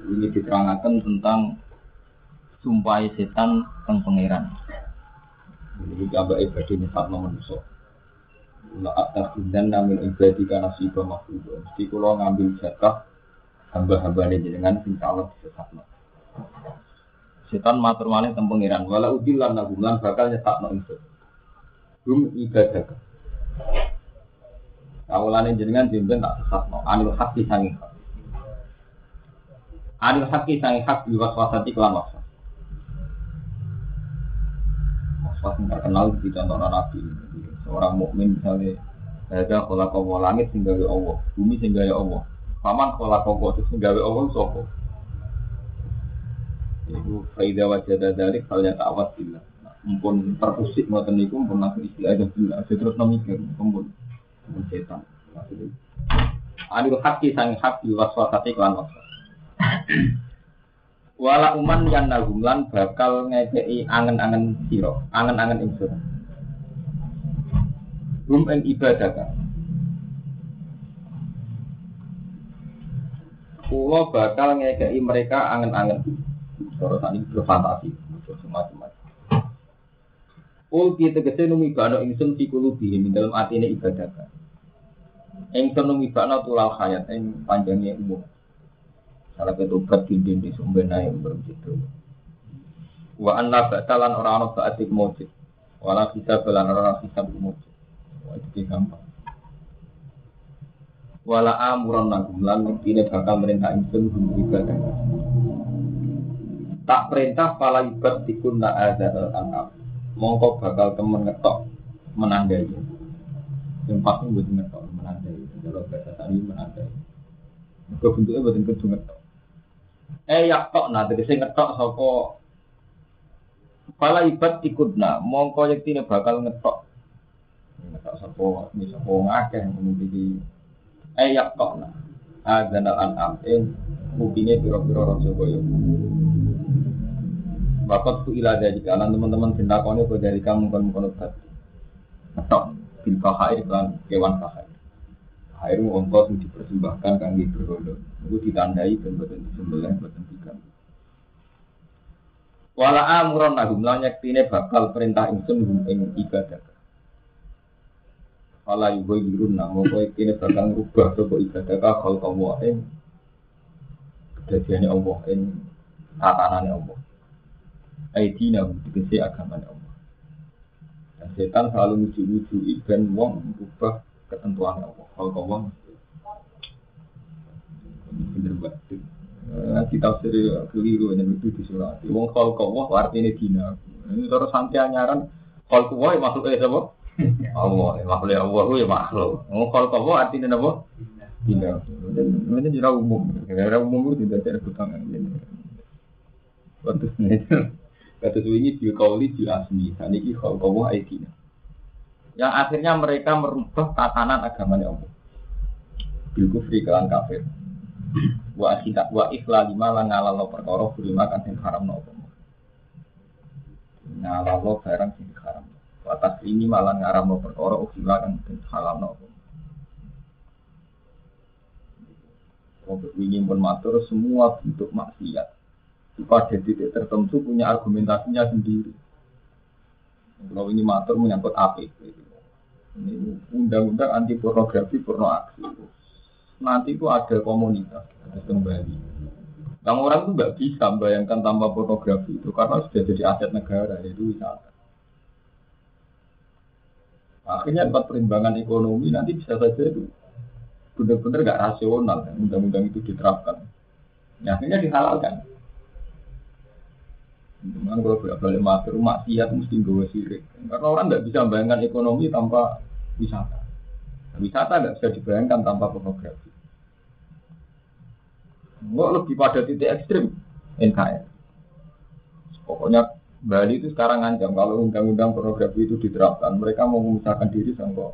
Ini diterangkan tentang sumpah setan tentang pangeran. Ini gambar ibadah ini tak manusia. La atas dan namin ibadi karena sibah makhluk. Mesti kalau ngambil jatah hamba-hamba ini dengan insya Allah disesatkan. Setan matur malih tentang pangeran. Wala udillannahum lan bakal nyetak no itu. Rum ibadah. Awalane jenengan jemben tak sesat no. Anil hati sanging hak. Anil haki sangi hak di waswasati kelan waswas. Waswas yang terkenal di contoh Nabi. Seorang mukmin misalnya ada kola kowo langit sehingga ya Allah, bumi sehingga ya Allah. Paman kola kowo itu sehingga ya Allah sopo. Itu faida wajah dari kalian tawas bila. Mumpun terusik ngoten niku mumpun langsung istilah aja bila. Saya terus memikir mumpun mumpun setan. Anil haki sangi hak di waswasati kelan waswas. Wala uman yang nagumlan bakal ngekei angen-angen siro, angen-angen insur. Rum ing ibadah kan. Kulo bakal ngekei mereka angen-angen. Terus ini berfantasi, semacam-macam. Ulki tegese numi bano ingsun fi kulubi ing dalam atine ibadah. Ingsun numi bano tulal hayat ing panjangnya umur. Kalau ketupat di sumber naik begitu. Wa anna batalan orang orang baatik mujid. Wala kita belan orang kita mujid. Wah itu gampang. Wala amuran nagum lan ini bakal merintah insun hum ibadah. Tak perintah pala ibad dikunna azal anam. Mongko bakal temen ngetok menandai. Yang pasti buat ngetok menandai. Kalau bahasa tadi menandai. Kebentuknya buat ngetok eh yak tok nah tegese ngetok sapa Pala ibad ikutna, mongko yektine bakal ngetok. Ngetok sapa ini sapa ngakeh memiliki eh yak tok nah. Adzanal an'am ing mungkinnya pira-pira raja kaya. Bakat ku ila dari kanan teman-teman tindakonnya kau dari kamu kan mengkono Ngetok bil fahair kan kewan fahair. Air ongkos dipersembahkan kangge berhala. Itu ditandai dan boten disembelih boten tiga. Wala amuran nahum lan yektine bakal perintah ingsun hum ing ibadah. Wala yugo yirun namo kowe yektine bakal ngubah sapa ibadah ka kal kamu ing kedadiane Allah ing tatanane Allah. Aidina tegese agamane Allah. Dan setan selalu muju-muju iban wong ubah ketentuan Allah. Kalau bener batin. Nanti tafsir keliru yang itu di surat. Wong kau wong artinya dina. Ini terus santai anyaran. Kalau kau wong makhluk eh apa? Allah, makhluk Allah ya makhluk. Wong kau wong artinya apa? Dina. Ini jurah umum. Jurah umum itu tidak ada ketangan. Waktu itu. Kata ini di kauli di asmi. Ini kalau kau wong dina yang akhirnya mereka merubah tatanan agamanya Allah. Bil kufri kelan kafir. Wa akhidat wa ikhla lima lan ngalalo perkara bulima kan sing haram no apa. Ngalalo barang sing haram. Wa ini malah ngaram no perkara ukhila kan sing halal no apa. Untuk ini pun matur semua bentuk maksiat pada titik tertentu punya argumentasinya sendiri. Kalau ini matur menyangkut api. Ini undang-undang anti pornografi porno aksi. Nanti itu ada komunitas kembali. Yang orang itu nggak bisa membayangkan tanpa pornografi itu karena sudah jadi aset negara yaitu wisata. Akhirnya empat perimbangan ekonomi nanti bisa saja itu benar-benar nggak rasional undang-undang itu diterapkan. Ya, akhirnya dihalalkan. Cuman kalau bolak balik matur maksiat mesti gue sirik. Karena orang nggak bisa membayangkan ekonomi tanpa wisata. Wisata nggak bisa dibayangkan tanpa pornografi. Enggak lebih pada titik ekstrim NKR. Pokoknya Bali itu sekarang ngancam kalau undang-undang pornografi itu diterapkan, mereka mau memisahkan diri sama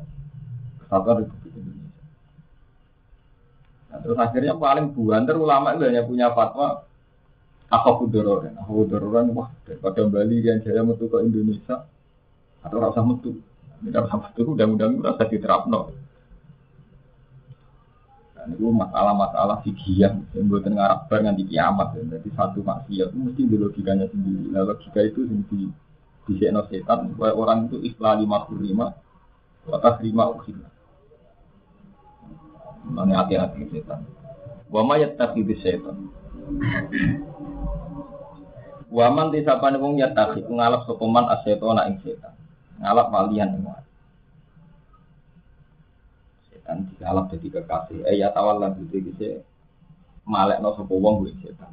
kesatuan Republik Indonesia. Nah, terus akhirnya paling buanter ulama itu hanya punya fatwa apa kudororan, apa kudororan wah daripada Bali yang jaya metu ke Indonesia atau rasa metu, tidak rasa metu undang-undang itu rasa diterapkan. Itu masalah-masalah fikih yang buatan ngarap bar nganti kiamat. Ya. Jadi satu maksiat itu mesti di logikanya sendiri. Nah, logika itu di di setan supaya orang itu ikhlas lima puluh lima, atas lima ukhila. Mana hati-hati setan. Wa ma yattaqi setan. Waman desa pane wong yattaqi ngalap sapa man asetona ing setan. Ngalap walian ing setan dikalap jadi kekasih. Eh ya tawal lah gitu gitu malek no sopo wong gue setan.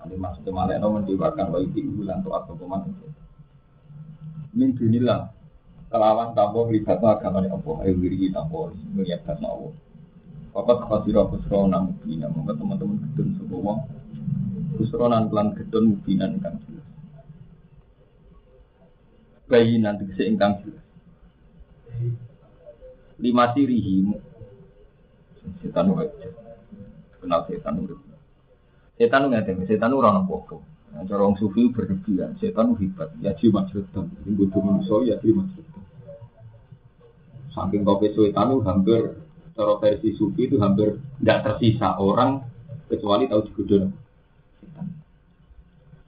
Nanti maksudnya malek no mendewakan wa itu bulan tuh atau peman min dunillah kelawan tambah libat agama ni apa ayo diri tambah ngeliat kan Allah. Papat khasirah khusro nang mubina Maka teman-teman gedun sopo wong. Khusro nan pelan gedun mubinan jelas. Bayi nanti keseingkang jelas lima sirihi. Setan wajib kenal setan urip. Setan nggak setan orang apa Nah, cara orang sufi berlebihan, setan hebat. Ya ji majrutan, ini butuh manusia ya ji majrutan. Saking kopi setan itu hampir, cara versi sufi itu hampir tidak tersisa orang kecuali tahu digodoh setan.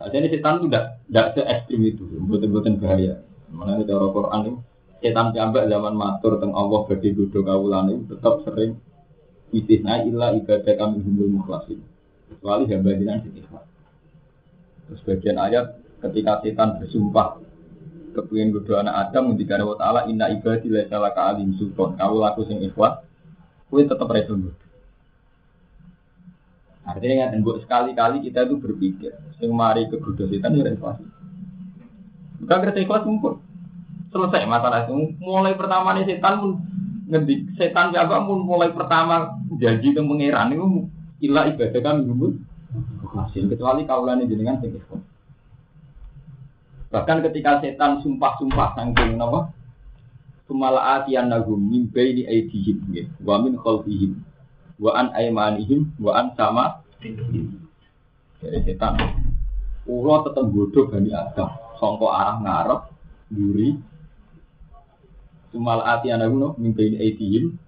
Nah, jadi setan itu tidak tidak se ekstrim itu, buatan-buatan bahaya. Mana cara Quran itu setan piyambak zaman matur teng Allah bagi gudo kawulane tetap sering istisna illa ibadah kami humul mukhlasin. Kecuali hamba jinan sing terus bagian ayat ketika setan bersumpah kepingin gudo anak Adam ngendika Allah taala inna ibadi la salah alim sultan. Kau laku sing ikhlas kuwi tetap reso Artinya kan sekali-kali kita itu berpikir, sing mari ke setan ya ikhlas. Bukan kerja ikhlas mumpun selesai masalah itu. Mulai pertama nih setan pun ngedik. Setan siapa pun mulai pertama janji ke pangeran itu ilah ibadah kami dulu. Masih kecuali kaulan jenengan sing Bahkan ketika setan sumpah-sumpah sangking nama Sumala atian nagum min baini aidihim wa min khalfihim. Wa an aimanihim wa an sama. Jadi setan Ulo tetap bodoh bani Adam. Songko arah ngarep Duri Sumal ati ana guna mimpi aitihim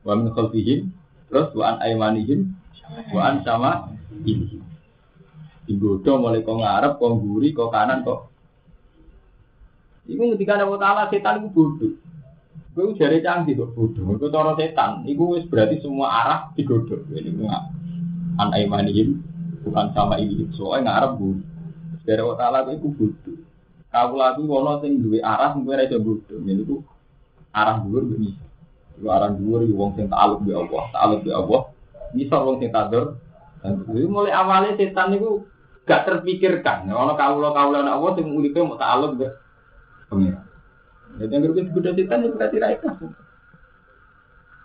wa min khalfihim terus wa an aymanihim wa an sama ini. Digoda mulai kok ngarep, kok nguri, kok kanan, kok. Iku ketika ada taala setan itu bodoh. Gue jari canggih kok bodoh. Gue cara setan. Iku berarti semua arah digoda. Jadi nggak an aymanihim bukan sama ini. Soalnya ngarep bu. Dari Allah itu bodoh. Kau lagu wono sing duwe arah, mungkin ada bodoh. Jadi arah dhuwur ini. Lu arah dhuwur iki wong sing takluk be Allah, takluk be Allah. Bisa wong sing. Dan itu mulai awalnya setan itu gak terpikirkan. Ono kawula-kawula anak Allah sing uripe mau takluk be pengira. Jadi yang berikut kuda setan itu berarti ra ikhlas.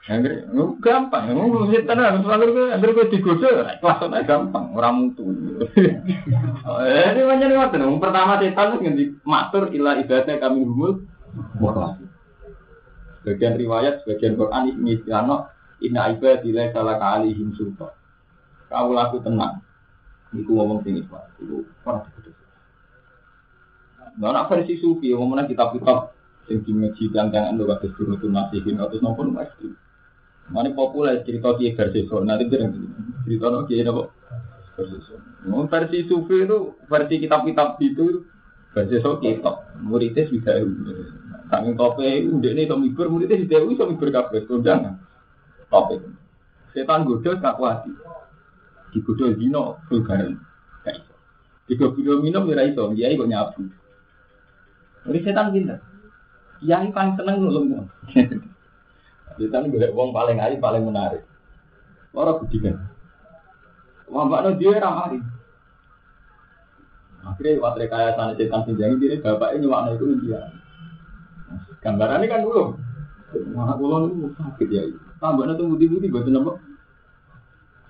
Angger gampang, ngomong setan harus selalu angger kowe digoda ikhlas aja gampang, ora mutu. Ini macam ini waktu Pertama setan ngendi matur ila ibadah kami humul mukhlas. Sebagian riwayat, sebagian Quran ini istilahnya Inna ibadillah salah kalihim sultan. Kau laku tenang. Iku ngomong sing ikhlas. Iku pernah diputus. Nah, nak versi sufi, ngomongnya kitab-kitab sing dimeji jangan lo kata suruh tuh nasihin atau nopo lu ekstrim. Mana populer cerita kiai versi so, nanti bilang cerita no kiai nopo versi so. Mau versi sufi itu versi kitab-kitab itu versi so kitab. Muridnya sudah Saking tope udah ini to mibur muridnya di dewi so mibur kabeh kondangan. Tope. Setan godo tak kuat. Di godo dino iso. Di godo minum ya iso, dia kok nyabu. Jadi setan pinter. Yang paling seneng nulung. Setan gue wong paling ayu paling menarik. Orang budikan. Wah, mbak dia ramari. Akhirnya waktu kaya sana setan sinjangi dia bapaknya nyewakna itu dia. Gambarannya kan dulu. Mana pulau itu sakit ya. Tambahnya tuh putih-putih buat nama.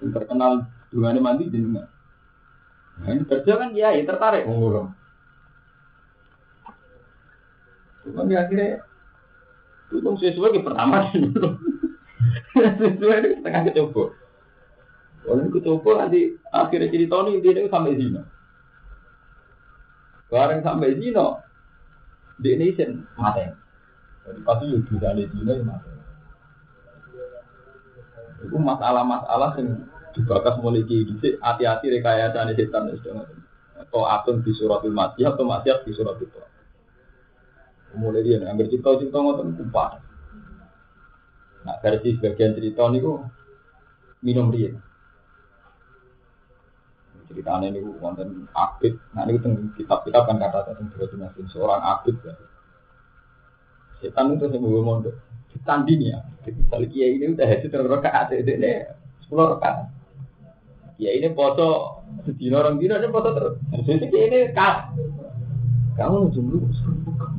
Yang terkenal Dungane mandi jenengan. Nah, ini kerja kan ya, tertarik ngurung. Cuma di akhirnya itu sesuai ke pertama dulu. sesuai itu setengah kecoba. Kalau ini kecoba nanti akhirnya cerita ini dia sampai zina. Bareng sampai zina, di ini sen mati. Jadi pasti ya bisa di zina ya mati. Itu masalah-masalah yang dibakas mulai gitu. Hati-hati rekayasa setan itu atau atun di surat al atau maksiat di surat itu. Mulai dia, hampir cerita-cerita ngotot kumpah. Nah, versi sebagian cerita ini minum dia. Ceritanya ini wonten abid. Nah, ini tentang kitab-kitab kan kata tentang seorang abid. Ya. Setan itu saya mau mondok. Ditandini ya. Misalnya kiai ini udah hasil terus rakaat ini sepuluh rakaat. Kiai ini foto sedino orang dino ini foto terus. Jadi ini kah? Kamu dulu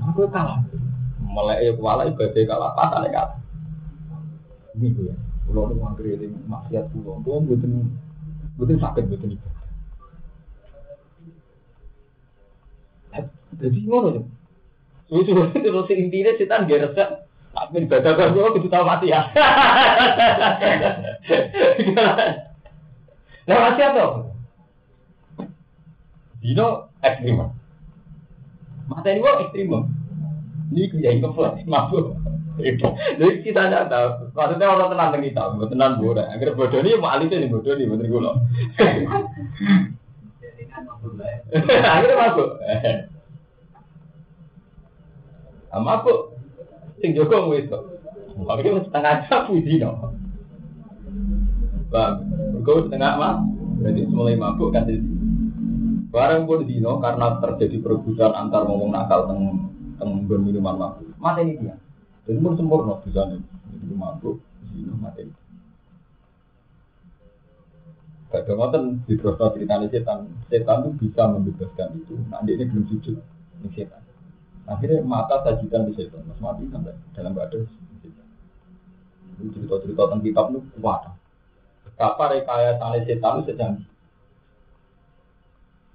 Aku kalah. Mulai ya kuala ibadah kalah, pasane kalah. Ini gue ya. Kalau ada orang kiri maksiat pulau, gue buatin buatin sakit buatin ibadah. Jadi ngono Lucu terus intinya setan dia resep. Tapi ibadah kan gue kudu tahu mati ya. Nah mati apa? Dino ekstrim. Mata ini gue ekstrim. Ini kiai ngeflash mabuk. Jadi kita tidak tahu. Maksudnya orang tenang dengan kita, bukan tenang bodoh. Agar bodoh ini mau alih ini bodoh ini bener gue Akhirnya mabuk. Ah, mabuk. Sing Joko wis kok. Akhirnya setengah jam puji no. Bang, gue setengah mah. Berarti mulai mabuk kan Barang pun dino karena terjadi perebutan antar ngomong nakal teng teng minuman mabuk. Mati ini dia. Jadi pun sempurna bisa nih. Jadi mabuk, zina mati. Gak ada ngoten di proses ceritanya setan. Setan itu bisa membebaskan itu. Nah ini belum jujur ini setan. Akhirnya mata sajikan di setan. Mas mati sampai dalam badan cerita-cerita tentang kitab itu kuat. Betapa rekayasa setan itu sejanji.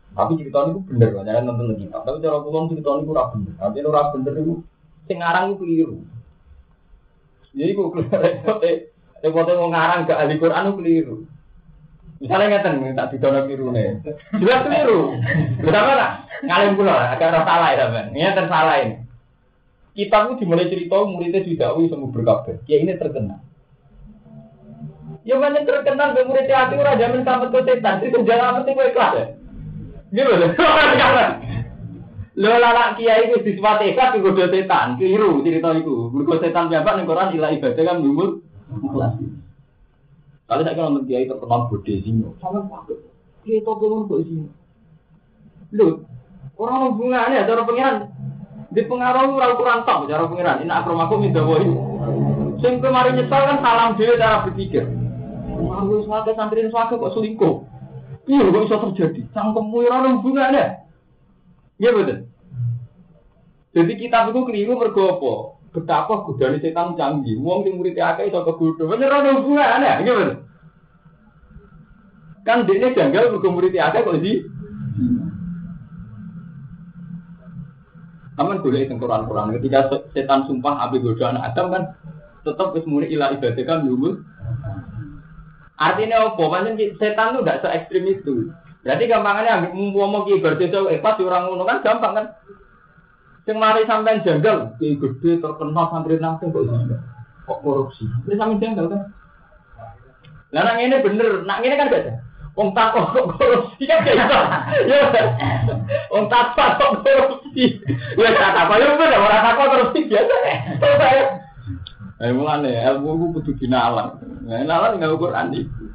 Tapi cerita ini bener, banyak nonton kitab. Tapi cara pulang cerita ini kurang bener. Artinya kurang bener itu sing ngarang itu keliru. Jadi kok repot eh repot mau ngarang ke ahli Quran itu keliru. Misalnya ngeten minta didono keliru nih. Jelas keliru. Bersama lah ngalim pula agak rasa salah ya teman. Ini tersalah ini. Kitab itu dimulai cerita muridnya didakwi semua berkabeh. Ya ini terkenal. Ya mana terkenal ke muridnya hati ora jamin sampai ke setan. Itu jalan mesti gue ikhlas ya. Gitu loh. Lo lala kiai itu disifati ikhlas godo setan, keliru cerita itu. Mergo setan piyambak ning Quran ilah ibadah kan nyumul ikhlas. Kalau saya kalau kiai terkenal bodhe sino, sampe pakai kiai to belum kok sino. Lho, orang hubungannya cara pengiran di pengaruh ora ukuran tok cara pengiran. Ini akromaku minta boy. Sing kemarin nyesal kan salam dhewe cara berpikir. Aku suatu santri suatu kok selingkuh. Iya, kok bisa terjadi? Cangkemmu ora hubungannya. Iya betul. Jadi kitab itu keliru mergo apa? Betapa godane setan canggih. Wong sing murid akeh iso kegodho. Bener ana hubungane, nggih bener. Kan dene janggal mergo murid akeh kok di Aman boleh teng Quran-Quran ketika setan sumpah api anak Adam kan tetap wis muni ibadah kan lumur. Artinya apa? Pancen setan itu tidak se ekstrim itu. Berarti gampangannya ngomong ki eh pas orang ngono kan gampang kan. Sing mari sampean janggal, ki gede terkenal santri nang kok kok korupsi. Ini sampe janggal kan. Lah nak ngene bener, nak ngene kan beda. Wong takok kok korupsi kan. Ya. Wong takok kok korupsi. Ya tak apa ya bener ora takok korupsi biasa. Eh mulane ilmu ku kudu dinalar. Nah, nalar enggak Quran iki.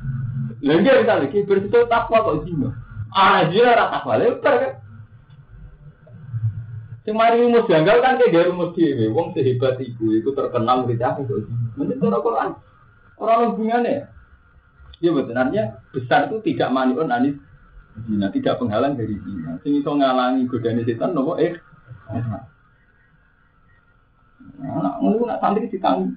Lha iki ki bersih takwa kok zina. Ah, dia ora takwa lebar kan. Sing mari rumus janggal kan kayak dari rumus dhewe. Wong sehebat ibu itu terkenal murid aku kok. Menurut cara Quran orang hubungannya. Ya betul, artinya besar itu tidak maniun anis zina, tidak penghalang dari zina. Sing iso ngalangi godane setan nopo eh. Nah, ngono nak santri ditanggung.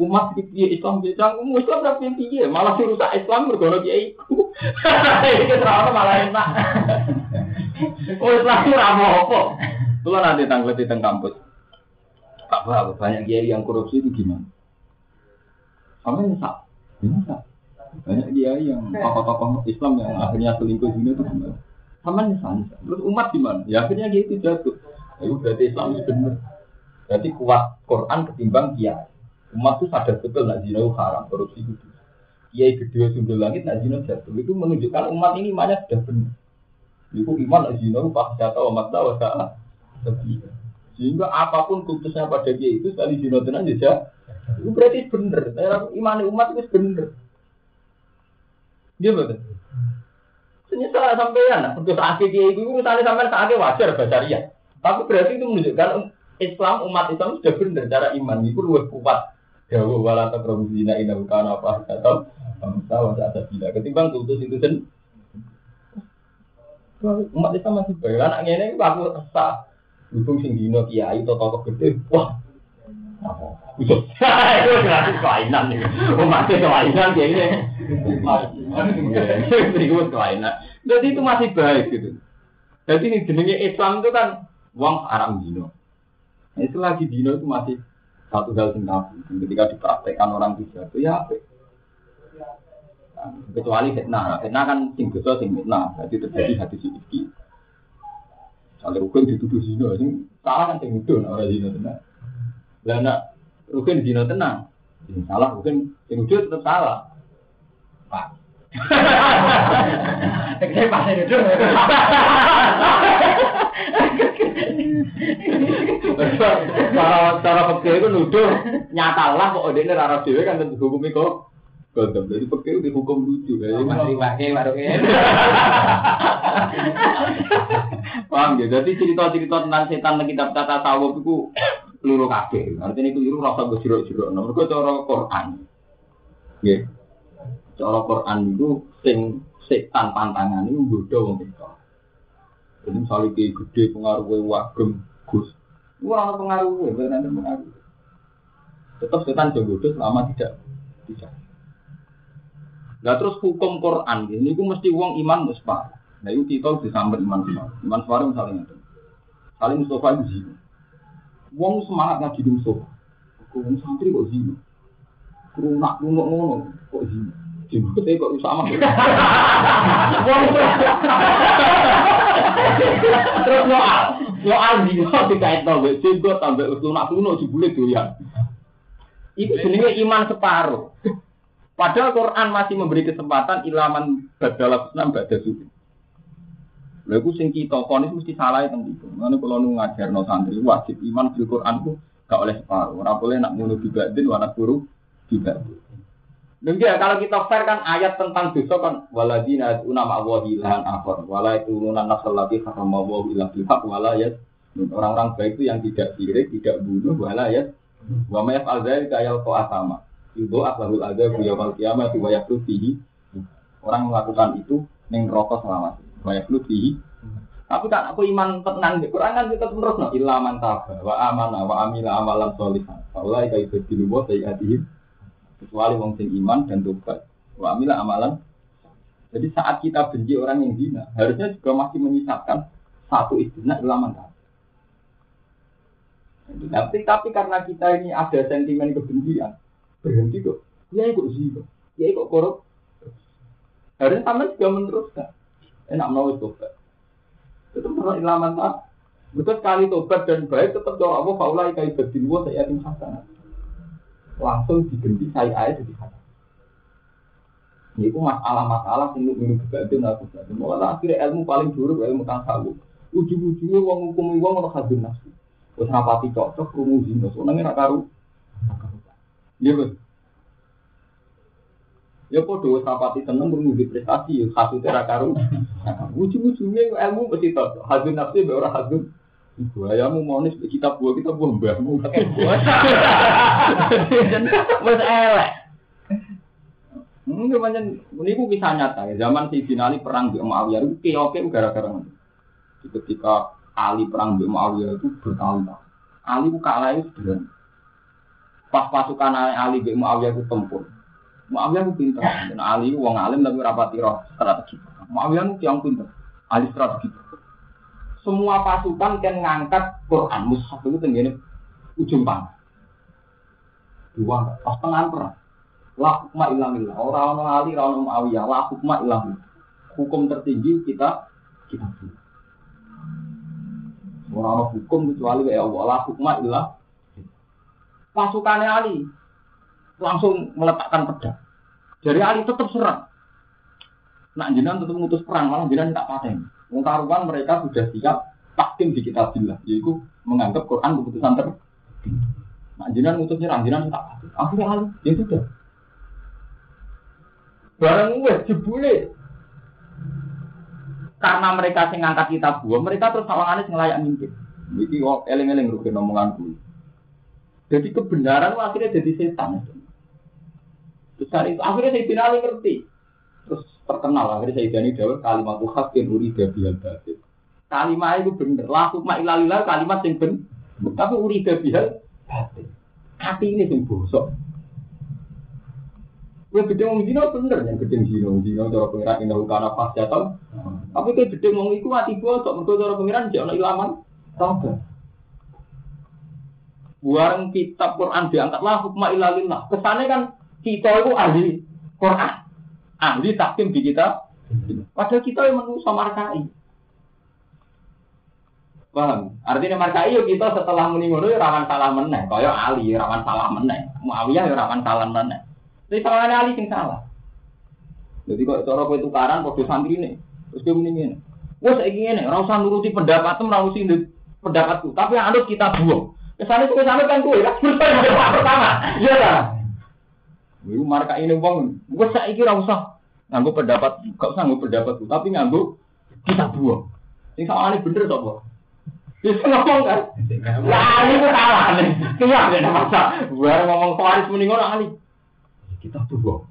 Umat piye Islam piye cangkem Islam ra piye malah sing rusak Islam mergo kiai iku. Iki malah enak. Oh Islam ora apa-apa. Kulo nanti tanglet di teng kampus. Pak Bah, banyak kiai yang korupsi itu gimana? Sama nyesal. Nyesal. Banyak kiai yang tokoh-tokoh Islam yang akhirnya selingkuh sini itu gimana? Sama nyesal. Terus umat gimana? Ya akhirnya gitu jatuh. Ya berarti Islam itu benar. Berarti kuat Quran ketimbang kiai. Umat itu sadar betul nak zina itu haram, korupsi itu. Kiai gede sumber langit nak zina jatuh. Itu menunjukkan umat ini imannya sudah benar. Itu iman zina itu pasti atau umat tahu salah. Sehingga apa pun kultusnya pada kiai itu sekali zina tenan saja. Itu berarti benar. Iman umat itu benar. Dia betul. Senyesal sampean, nah, untuk saat kiai itu urusannya sampean saatnya wajar bacaria. Tapi berarti itu menunjukkan Islam umat Islam sudah benar cara iman itu lebih kuat. Jauh wala takrobu zina ina bukan apa atau bangsa ada tidak. Ketimbang tutus itu kan umat Islam masih baik. Anaknya ini aku rasa Hubung sing dino kiai atau tokoh gede, wah itu gratis kelainan nih. Umatnya kelainan kayak ini. Itu kelainan. Jadi itu masih baik gitu. Jadi ini jenenge Islam itu kan uang haram dino. Nah, itu lagi dino itu masih satu hal yang. Ketika dipraktekkan orang itu ya? Nah, kecuali fitnah. Fitnah kan sing besar sing fitnah. Jadi terjadi hati sedikit. Kalau rukun dituduh zina, sing salah kan sing nuduh orang zina tenang. Lah nak rukun zina tenang, salah rukun sing nuduh tetap salah. Pak. Saya pasti nuduh. Cara cara itu nuduh nyata lah kok dia rara dewe kan tentu hukum itu Gondom, jadi fakir dihukum lucu Jadi masih pakai warungnya Paham ya? Jadi cerita-cerita tentang setan di kitab tata sawab itu peluru kabeh. Artinya itu liru rasa gue jeruk-jeruk. Nomor gue cara Quran. Ya. Cara Quran itu sing setan pantangan itu bodoh wong itu. Jadi misalnya kayak gede pengaruhnya wagem gus. Wah pengaruhnya, benar pengaruh. Tetap setan jodoh selama tidak tidak. Nah terus hukum Quran ini, itu mesti uang iman muspa. Nah itu kita disamber iman Mustafa. Iman Mustafa misalnya itu. Saling Mustafa itu zina. Wong semangat ngaji di Mustafa. Wong santri kok zina. Kerunak kerunak ngono kok zina. Jemput kok sama. Terus soal soal zina dikait nol. Jemput tambah kerunak kerunak jebule doyan. Itu jenenge iman separuh. Padahal Quran masih memberi kesempatan ilaman badal Islam badal suci. Lha iku sing kita konis mesti salah teng iku. Ngono kula nu ngajarno santri wajib iman bil Quran ku gak oleh separuh. Ora boleh nak ngono dibadin wana guru tidak. Mungkin kalau kita fair kan ayat tentang dosa kan waladina una ma'wahi ilahan akhar wala yatununa nafsal lati harama wa illa bil haq wala yat orang-orang baik itu yang tidak sirik, tidak bunuh wala yat wa ma yaf'al dzalika yalqa asama. Ibu aklahul ada yaumil kiamat wa yaklu fihi. Orang melakukan itu ning rokok selama banyak lebih. Tapi kan aku iman tenang di Quran kan kita terus no ilaman taba wa amana wa amila amalan solihan. Faulai kai bedilu wa sayyatihim. Kecuali wong sing iman dan tobat. Wa amila amalan. Jadi saat kita benci orang yang zina, harusnya juga masih menyisakan satu istilah ilaman taba. Tapi, tapi karena kita ini ada sentimen kebencian, berhenti kok. Ya kok zina, ya kok korup. Harusnya sama juga meneruskan. Enak mau tobat. Tetap perlu ilaman tak. Betul sekali tobat dan baik tetap doa Allah faulai kai bedin wa saya tim hasanah. Langsung diganti saya ayat jadi hasanah. Ini masalah-masalah sing minum kebatin aku tadi. Malah akhirnya ilmu paling buruk ilmu tasawuf. Ujung-ujungnya wong hukum wong ora hadun nafsu. Wis rapati cocok krungu zina, soalnya ora karu. Iya betul. Ya podo sapati seneng bermuji prestasi ya kasute ra karo. Ujung-ujungnya ilmu mesti tok. Hadun nafsi be ora hadun. Ibu ayahmu monis di kitab gua kita buah mbahmu. Wes elek. Mungkin macam ini ku bisa nyata ya. Zaman si Binali perang di Muawiyah itu keoke gara-gara Ketika Ali perang di Muawiyah itu bertahun-tahun. Ali ku kalah itu sederhana. Pas pasukan Ali bin Muawiyah itu tempur. Muawiyah itu pinter. Dan Ali wong alim tapi rapati roh strategi. Muawiyah itu yang pinter. Ali strategi. Semua pasukan kan ngangkat Quran mushaf itu tenggine ujung panah. Dua pas tengah perang. La hukma ilamillah. Orang orang Ali, orang Muawiyah. La hukma ilamillah. Hukum tertinggi kita kita Orang hukum kecuali ya Allah. La hukma. Pasukannya Ali langsung meletakkan pedang. Dari Ali tetap serang. Nak jenengan tetap mengutus perang, malah jenengan tak paten. Wong karuan mereka sudah siap takdim di kitabillah, yaitu menganggap Quran keputusan ter. Nak jenengan ngutus nyerang, jenengan tak paten. Akhirnya Ali, ya sudah. Barang wes jebule. Karena mereka sing ngangkat kitab gua, mereka terus sawangane sing layak mimpin. Iki kok eling-eling rugi omonganku. Jadi kebenaran akhirnya jadi setan. Terus hari itu akhirnya saya finali ngerti. Terus terkenal akhirnya saya jadi jawab kalimat hakin uri bihal batil. Kalimat itu bener. Laku ma'ilalillah kalimat yang bener. Tapi uri bihal batil. Hati ini yang bosok. Gue gede ngomong zina bener yang gede zina zina cara pengiran indah kana pas jatuh. Tapi kayak gede ngomong itu hati gue sok mergo cara pengiran jangan ilaman. Sabar. Buang kitab Quran diangkatlah hukma ilalillah. Kesannya kan kita itu ahli Quran, ahli takkim di kita. Padahal kita yang manusia markai. Paham? Artinya markai yuk kita setelah meninggal rawan salah meneng. Kaya Ali rawan salah meneng. Muawiyah ya rawan salah meneng. Jadi salahnya Ali sing salah. Jadi kok cara kowe tukaran kode santri ini. Terus kowe muni ngene. Wes saiki ngene, ora usah nuruti pendapatmu, ora usah pendapatku, tapi anut kita buang. Ke sana itu ke sana kan kowe kan pertama. Iya ta? Iku marka ini wong, wes saiki ora usah nganggo pendapat, gak usah nganggo pendapatku, tapi nganggo kita buang. Sing sawane bener to, Pak? Bisa ngomong kan? Lah, ini salah nih. Iya, ada masa. Gue ngomong Faris mending orang Ali kita tuh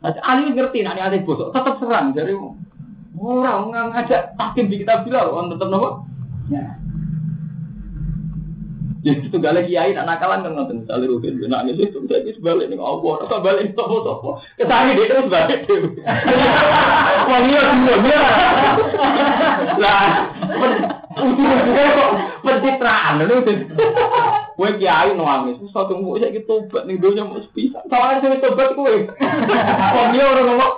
Nah, Ali ngerti, nanti Ali bosok, tetap serang. Jadi orang ngajak takim di kita bilang, orang tetap nopo. Ya. Ya itu gak lagi kiai nak nakalan kan ngoten. Misalnya rugen nangis itu jadi sebalik nih Allah. Atau balik sopo ke sana dia terus balik tuh wah iya semua dia lah kok pencitraan lu Kue kiai nangis, satu mau saya gitu tobat nih dunia mau sepisah. Soalnya saya tobat kue. Kok dia orang ngomong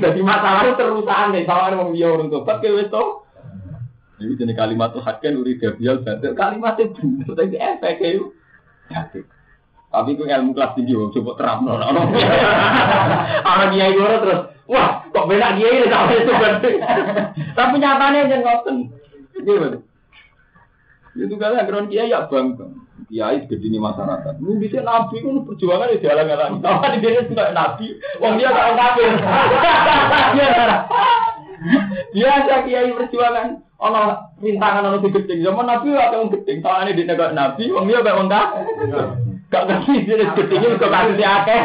Jadi masalah terusan nih, soalnya mau dia orang tobat kue itu. Jadi jenis kalimat tuh hakken uri gabial bantu kalimatnya bener tapi efeknya itu. Tapi gue ilmu kelas tinggi, coba terang. Orang kiai gue terus, wah kok beda kiai ini sama itu Tapi nyatanya jangan ngoten. Gimana? Itu kan ajaran kiai ya bangga. Kiai gede di masyarakat. Lu bisa nabi kan perjuangan di jalan jalan. Tahu di dia sudah nabi. Wong dia tak kafir. Dia ada kiai perjuangan. Ono rintangan ono digedeng. Zaman nabi apa yang gedeng. Soalnya di negara nabi. Wong dia kayak wong Gak ngerti dia gedengnya juga kasih akeh.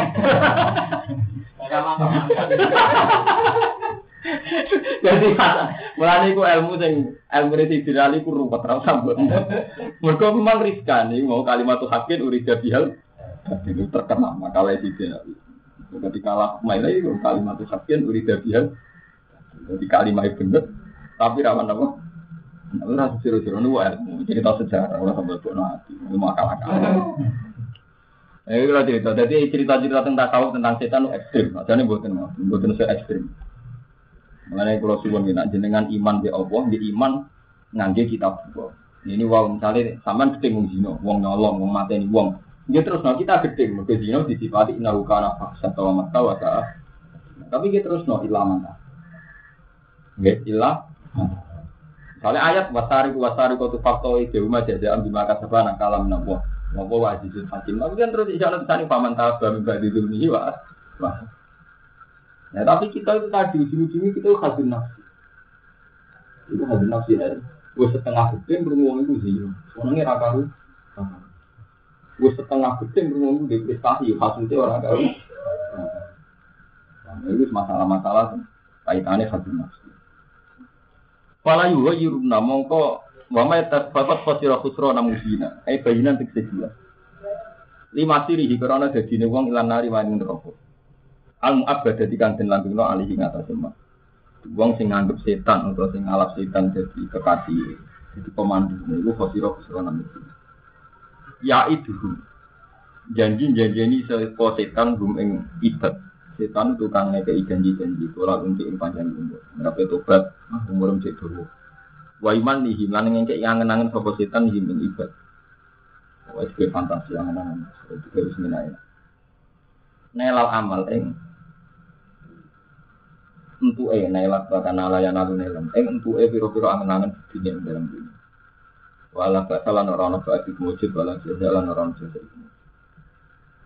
Jadi mulane iku ilmu sing ilmu resi dirali ku rumput ra sambut. Mergo memang riskan iki mau kalimat hakin urida bihal itu terkenal makalah tidak. Jadi kalah main lagi kalimat hakin urida bihal. Jadi kalimat bener tapi rawan apa? Itu rasa siru-siru ini ilmu cerita sejarah orang sampai buat hati ilmu akal-akal. Eh, itu cerita. Jadi cerita-cerita tentang tahu tentang setan itu ekstrim. Jadi buatan, buatan se ekstrim. Mengenai kalau suwon nak jenengan iman di Allah, di iman ngangge kitab Allah. Ini wow misalnya sampean gede wong zina, wong nyolong, wong mateni wong. Dia terus no kita gede, mergo zina disifati kana faksa wa mata wa Tapi kita terus no ilaman. Nggih, ilah. Misalnya ayat wasari wasari kau tuh fakto itu rumah jajaan di maka sabana kalam nabuah. Nabuah wajibul hakim. Tapi kan terus isyarat tadi paman tabah mimba di dunia wah. Nah, tapi kita itu tadi ujung-ujungnya kita itu hasil nafsi. Itu hasil nafsi ya. Gue setengah gede beruang itu sih. Soalnya raka lu. Gue setengah gede beruang itu prestasi. Hasilnya orang kau. Nah, itu masalah-masalah kaitannya hasil nafsi. Fala yuwa yuruna mongko wa ma tasfafat fasira khusra namudina. Ai bayinan tik sejelas. Lima siri karena dadine wong ilan nari wani neraka. Al mu'abbad dadi kang den langgengno alih ing atas. Wong sing nganggep setan atau sing ngalap setan jadi kekasih, jadi pemandu itu fasira khusra namudina. Ya itu janji-janji ini sepo setan gum ing ibad setan tukang ngekei janji-janji tolak untuk ing panjang umur. Ngapain tobat ah, umur cek dulu wa iman nih lan ngekei angen-angen sapa setan nih ing ibad wah itu fantasi angen-angen. Itu harus minai nelal amal ing untuk eh nelak bahkan alayan alu nelam ing untuk eh piro-piro angen-angen dunia dalam dunia. Wala basalan orang-orang ba'adik mujib wala jalan orang-orang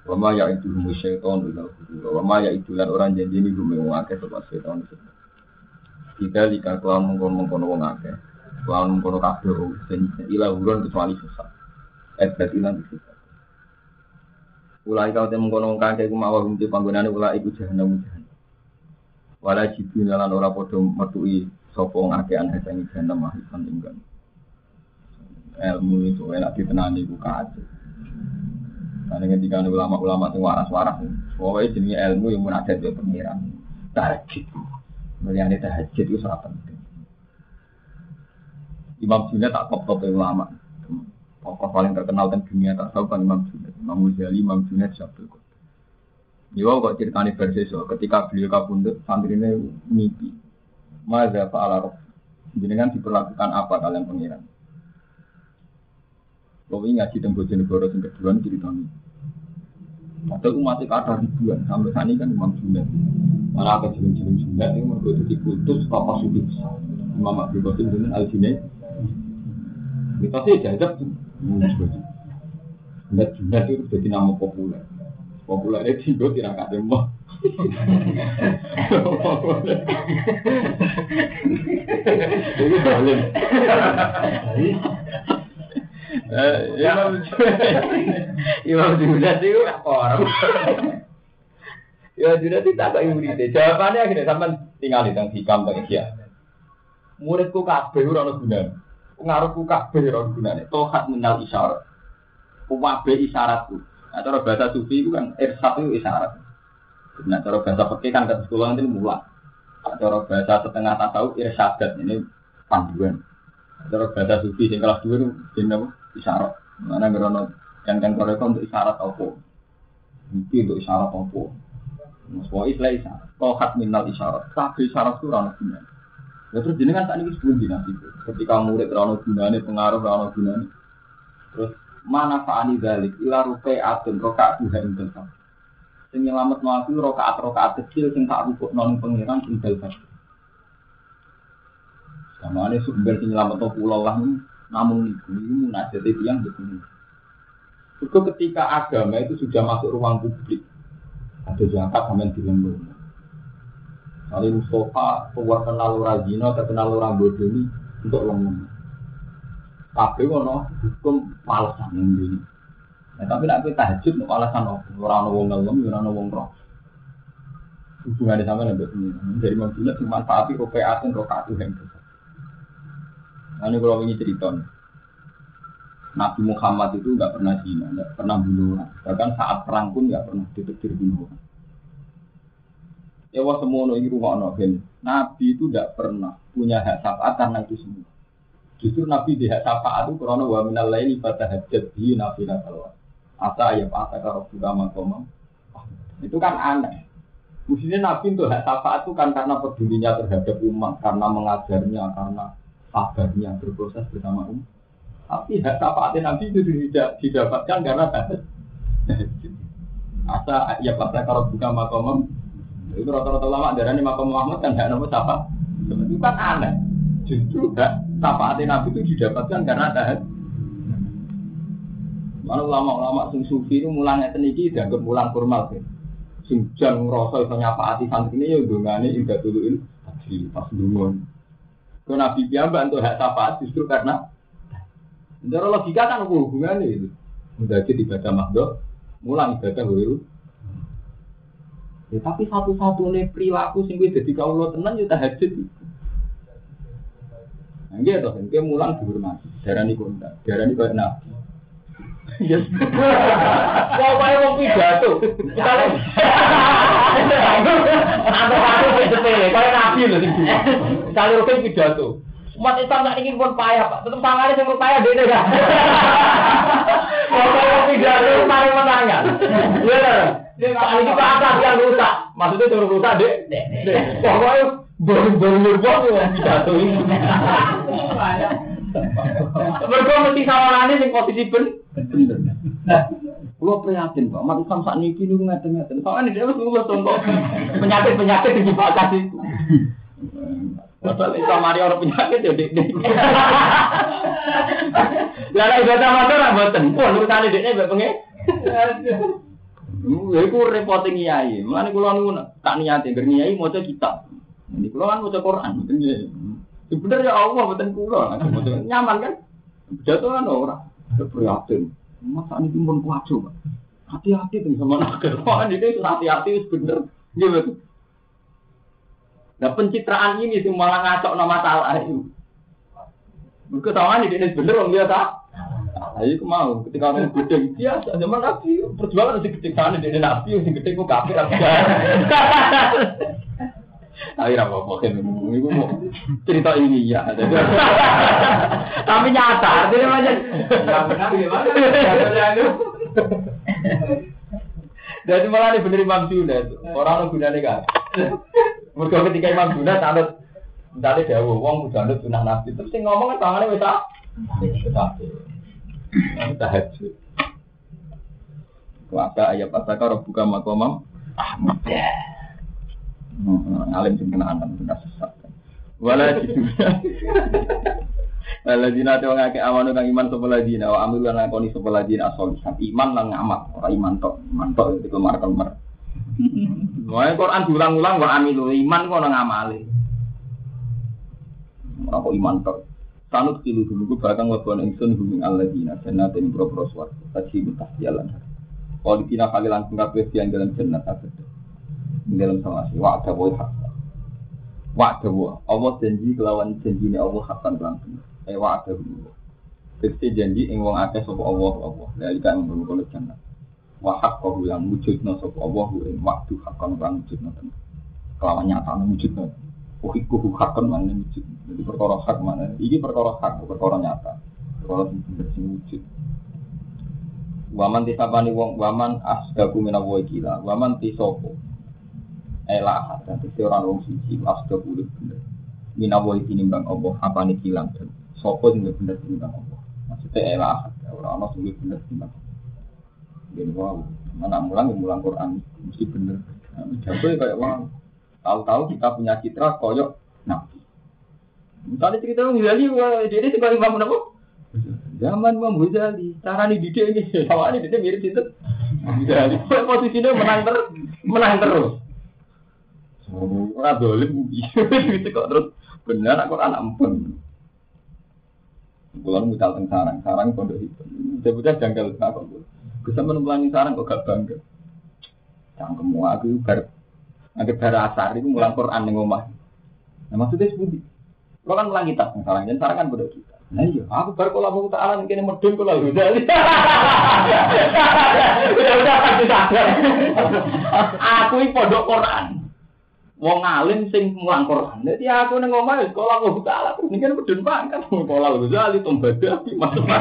Wama ya itu humu syaiton ila hudura. Wama ya itu lan orang janji ini humu wong akeh sebab syaiton itu. Kita jika kelawan mengkono mengkono wong akeh, kelawan mengkono kabeh dan ila hudura kecuali sesat. Berarti nanti sesat. Ulai kau temu mengkono wong akeh kumawa humti panggonane ulai iku jahanam jahanam. Wala jibu lan ora padha metui sapa wong akeh an jahanam mahifan ingkang. Ilmu itu enak ditenani ku kacau. Karena ketika ulama-ulama yang waras-waras, pokoknya jenis ilmu yang munajat dari pengiran. Melihat tahajud itu sangat penting. Imam Junaid tak top-top ulama. Tokoh paling terkenal dan dunia tak tahu kan Imam Junaid. Imam Ghazali, Imam Junaid, Syabdul Qadir. Ya, kok ceritanya berseso. Ketika beliau kabundut, santrinya mimpi. Maza fa'ala roh. Jenengan diperlakukan apa kalian pengiran? Ini ngaji tentang Bojonegoro yang kedua cerita ini. Padahal umat ada ribuan sampai saat ini kan Imam Junaid. Mana ada jenis-jenis Junaid ini mereka jadi kultus papa sufi besar. Imam Abdul Qasim dengan Al Junaid. Kita sih jajab tuh. Junaid Junaid itu jadi nama populer. Populer itu juga tidak ada mau. Itu balik. Imam Imam Junaid itu orang. Ya Junaid itu tak kayak murid. Jawabannya akhirnya sampai tinggal di tengah hikam tengah dia. Muridku kabeh ora ono gunane. Ngarepku kabeh ora ono gunane. Tohat menal isyarat. Kuwabe isyaratku. Nah, cara bahasa sufi itu kan irsat itu isyarat. Nah, cara bahasa fikih kan kata sekolah nanti mulai. Cara bahasa setengah tasawuf irsyadat ini panduan. Cara bahasa sufi yang kelas dua itu jenis isyarat. Mana gerono yang kan korek untuk isyarat apa? Mungkin untuk isyarat apa? Semua istilah isyarat. Tohat minal isyarat. Tapi isyarat itu rana guna. Ya terus jenengan saat ini sebelum dinasti Ketika murid rana gunanya, pengaruh rana gunanya. Terus mana fa'ani dalik ila rupai atun rokaat tuha intel Sing nyelamat mati rokaat rokaat kecil sing tak rukuk non pengiran intel Sama ini sumber sing nyelamat pulau lah namun itu ini munajat itu yang begini. Juga ketika agama itu sudah masuk ruang publik, ada zakat sama di rumah. Kali Mustafa keluar kenal orang zina, terkenal orang bodoh ini untuk lembut. Tapi ono hukum alasan ini. Nah, tapi nak kita tahajud untuk alasan? Orang wong ngelem, orang wong roh. Hubungannya sama dengan ini. Jadi maksudnya dimanfaati rokaat dan rokaat yang besar. Nah, ini kalau ini cerita Nabi Muhammad itu nggak pernah zina, nggak pernah bunuh orang. Bahkan saat perang pun nggak pernah ditetir bunuh orang. Ya wah semua ini rumah ben. Nabi itu tidak pernah punya hak syafaat karena itu semua. Justru Nabi di hak syafaat itu karena wa minal laili fatahajjat bi nafila salawat. Asa ayat asa karo buka makomam. Itu kan aneh. Mestinya Nabi untuk hak syafaat itu kan karena pedulinya terhadap umat, karena mengajarnya, karena sabarnya berproses bersama umat. Tapi hak syafaatnya Nabi itu tidak didapatkan karena. Asa ya asa karo buka makomam. Itu rata-rata lama darah ini makam Muhammad kan hak nama syafaat. Itu kan aneh. Justru hak syafaat Nabi itu didapatkan karena tahajud. Mana ulama-ulama sing sufi itu mulangnya teniki dianggap mulang formal sih. Sing jan ngrasa iso nyafaati santri ini ya dongane indah duluin haji pas dungon. Kalau Nabi piyambak untuk hak syafaat justru karena Cara logika kan hubungannya itu? Udah aja dibaca makdo, mulang ibadah wiru. Ya, tapi satu-satunya perilaku sing gue jadi kaulo tenan ya tahajud. Nggih to, nggih mulang dihormati. Darani kondak, darani nabi. Yes. Wae wong pidato. Atau aku sepele, koyo nabi lho sing dulu. Kali rukin pidato. Umat Islam tak ingin pun payah, Pak. Tetep sangane sing payah dene kan. Wong koyo pidato paling menangan. Iya. Kali iki Pak Atas yang rusak. Maksudnya suruh rusak, Dek. Pokoknya baru-baru wong yang pidato ini. Mereka mesti sawangannya sing posisi ben. Bener. Kulo prihatin, Pak. Umat Islam sak niki niku ngeten-ngeten. Soalnya dia wis lulus untuk penyakit-penyakit di bakas itu. Padahal Islam mari orang penyakit ya dik. Lah nek ibadah motor ra mboten. Wah, urusane dekne mbek pengen. Ya iku repote nyai. Mulane kula niku tak niati ngger nyai maca kitab. Ini kula kan maca Quran. Bener ya Allah mboten kula. Nyaman kan? Jatuh kan ora. Prihatin. Masa ini pun coba. Hati-hati tuh sama nakal. Wah ini hati-hati bener. Betul. Nah pencitraan ini sih malah ngacok nama masalah itu. Mereka tahu ini dia bener orang biasa. Ayo mau ketika orang gede biasa zaman nabi perjuangan masih gede sana dia nabi yang gede kok kafir aku. Ayo apa apa kan ini mau cerita ini ya. Tapi nyata artinya macam. Jadi malah ini bener Imam Junaid. Orang gunanya kan. Mereka ketika Imam Junaid anut Misalnya dawa, wong udah anut sunah nabi Terus sing ngomong kan tangannya wis ah Tahajud Waka ayat pasaka buka makomam Ahmad Alim sing kena antem kena sesat Wala jitu. Waladina te wong akeh amanu kang iman sapa ladina wa amil lan lakoni sapa ladina asolihan iman lan ngamal ora iman tok. Iman tok itu kemar kemar Wae Quran diulang-ulang wa amilu iman kok nang ngamale ora kok iman tok. Sanut kilu dulu ku bakal ngelakuin ingsun hubung alladzina jannatin pro-pro swarga. Mutah jalan. Kalau dikina kali langsung kabeh yang dalam jannat abad dalam sama si wa ada boy hak wa ada Allah janji kelawan janji ini Allah hakan langsung eh wa boy janji ing wong akeh sapa Allah Allah dari kan mengkono jannat wa yang wujudna sapa Allah ing waktu hakan lan wujudna kelawan nyata wujudna Uhikuhu hakon mana wujud. Jadi perkara hak mana. Ini perkara hak, perkara nyata. Perkara sing bener wujud. Waman tisapani wong waman asdaku mina wa gila. Waman tisopo. Elah dan tisi orang wong siji asdaku udah bener. Mina wa tinimbang Allah apa nih kilang dan sopo sing bener tinimbang Allah. Maksudnya elah orang orang sing bener Allah. Jadi wow, mana mulang mulang Quran mesti bener. Nah, Jago kayak wow. Tahu-tahu kita punya citra koyok nabi. Misalnya cerita Imam Ghazali, dia ini sebagai Imam apa? Zaman Imam Ghazali, cara nih didik ini, ini didik mirip itu. Ghazali, posisinya menang terus, menang terus. Ora dolim gitu kok terus benar aku anak empun. Bulan mutal teng sarang, sarang pondok itu. Sebutnya janggal kok. Bisa menempuani sarang kok gak bangga. Cangkemmu aku bar Nanti bara asar itu mulang Quran ning omah. Nah maksudnya seperti Lo kan mulang kitab misalnya, dan sarang kan bodoh kita. Nah iya, aku baru kalau mau taala mungkin medun kalau udah. Udah udah pasti sadar. Aku ini pondok Quran. Wong alim sing mulang Quran. Jadi aku ning omah wis sekolah mau taala. Ini kan medun kan sekolah lu jali tombada masuk.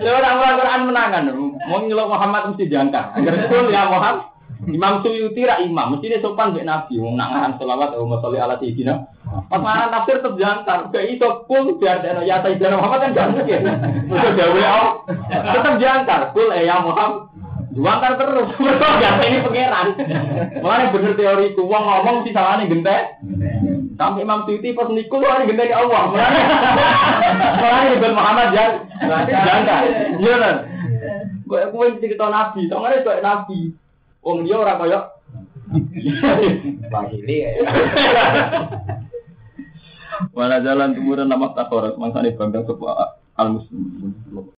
Lha ora mulang Quran menangan. Mau nyelok Muhammad mesti diangkat. Agar itu ya Muhammad. Imam Suyuti ra imam, mesti dia sopan mbek Nabi, wong nak ngaran selawat Allahumma sholli ala sayyidina. Pas mana tafsir tetep jantar, ke itu pun biar dene ya sayyidina Muhammad kan gak mungkin. Mesti gawe Allah. Tetep jantar, kul ya Muhammad. Juangkan terus, mereka gak ini pangeran. Mulane bener teoriku, wong ngomong sih salahnya gentek. Sampai Imam Suyuti pas nikul hari gentek Allah. Mulane mulane Ibn Muhammad jangan jangan. Iya kan? Gue gue cerita nabi, soalnya gue nabi. Wong dia orang koyok. Bahili ya. Mana jalan kemudian nama takorat, mangsa bangga sebuah al muslim.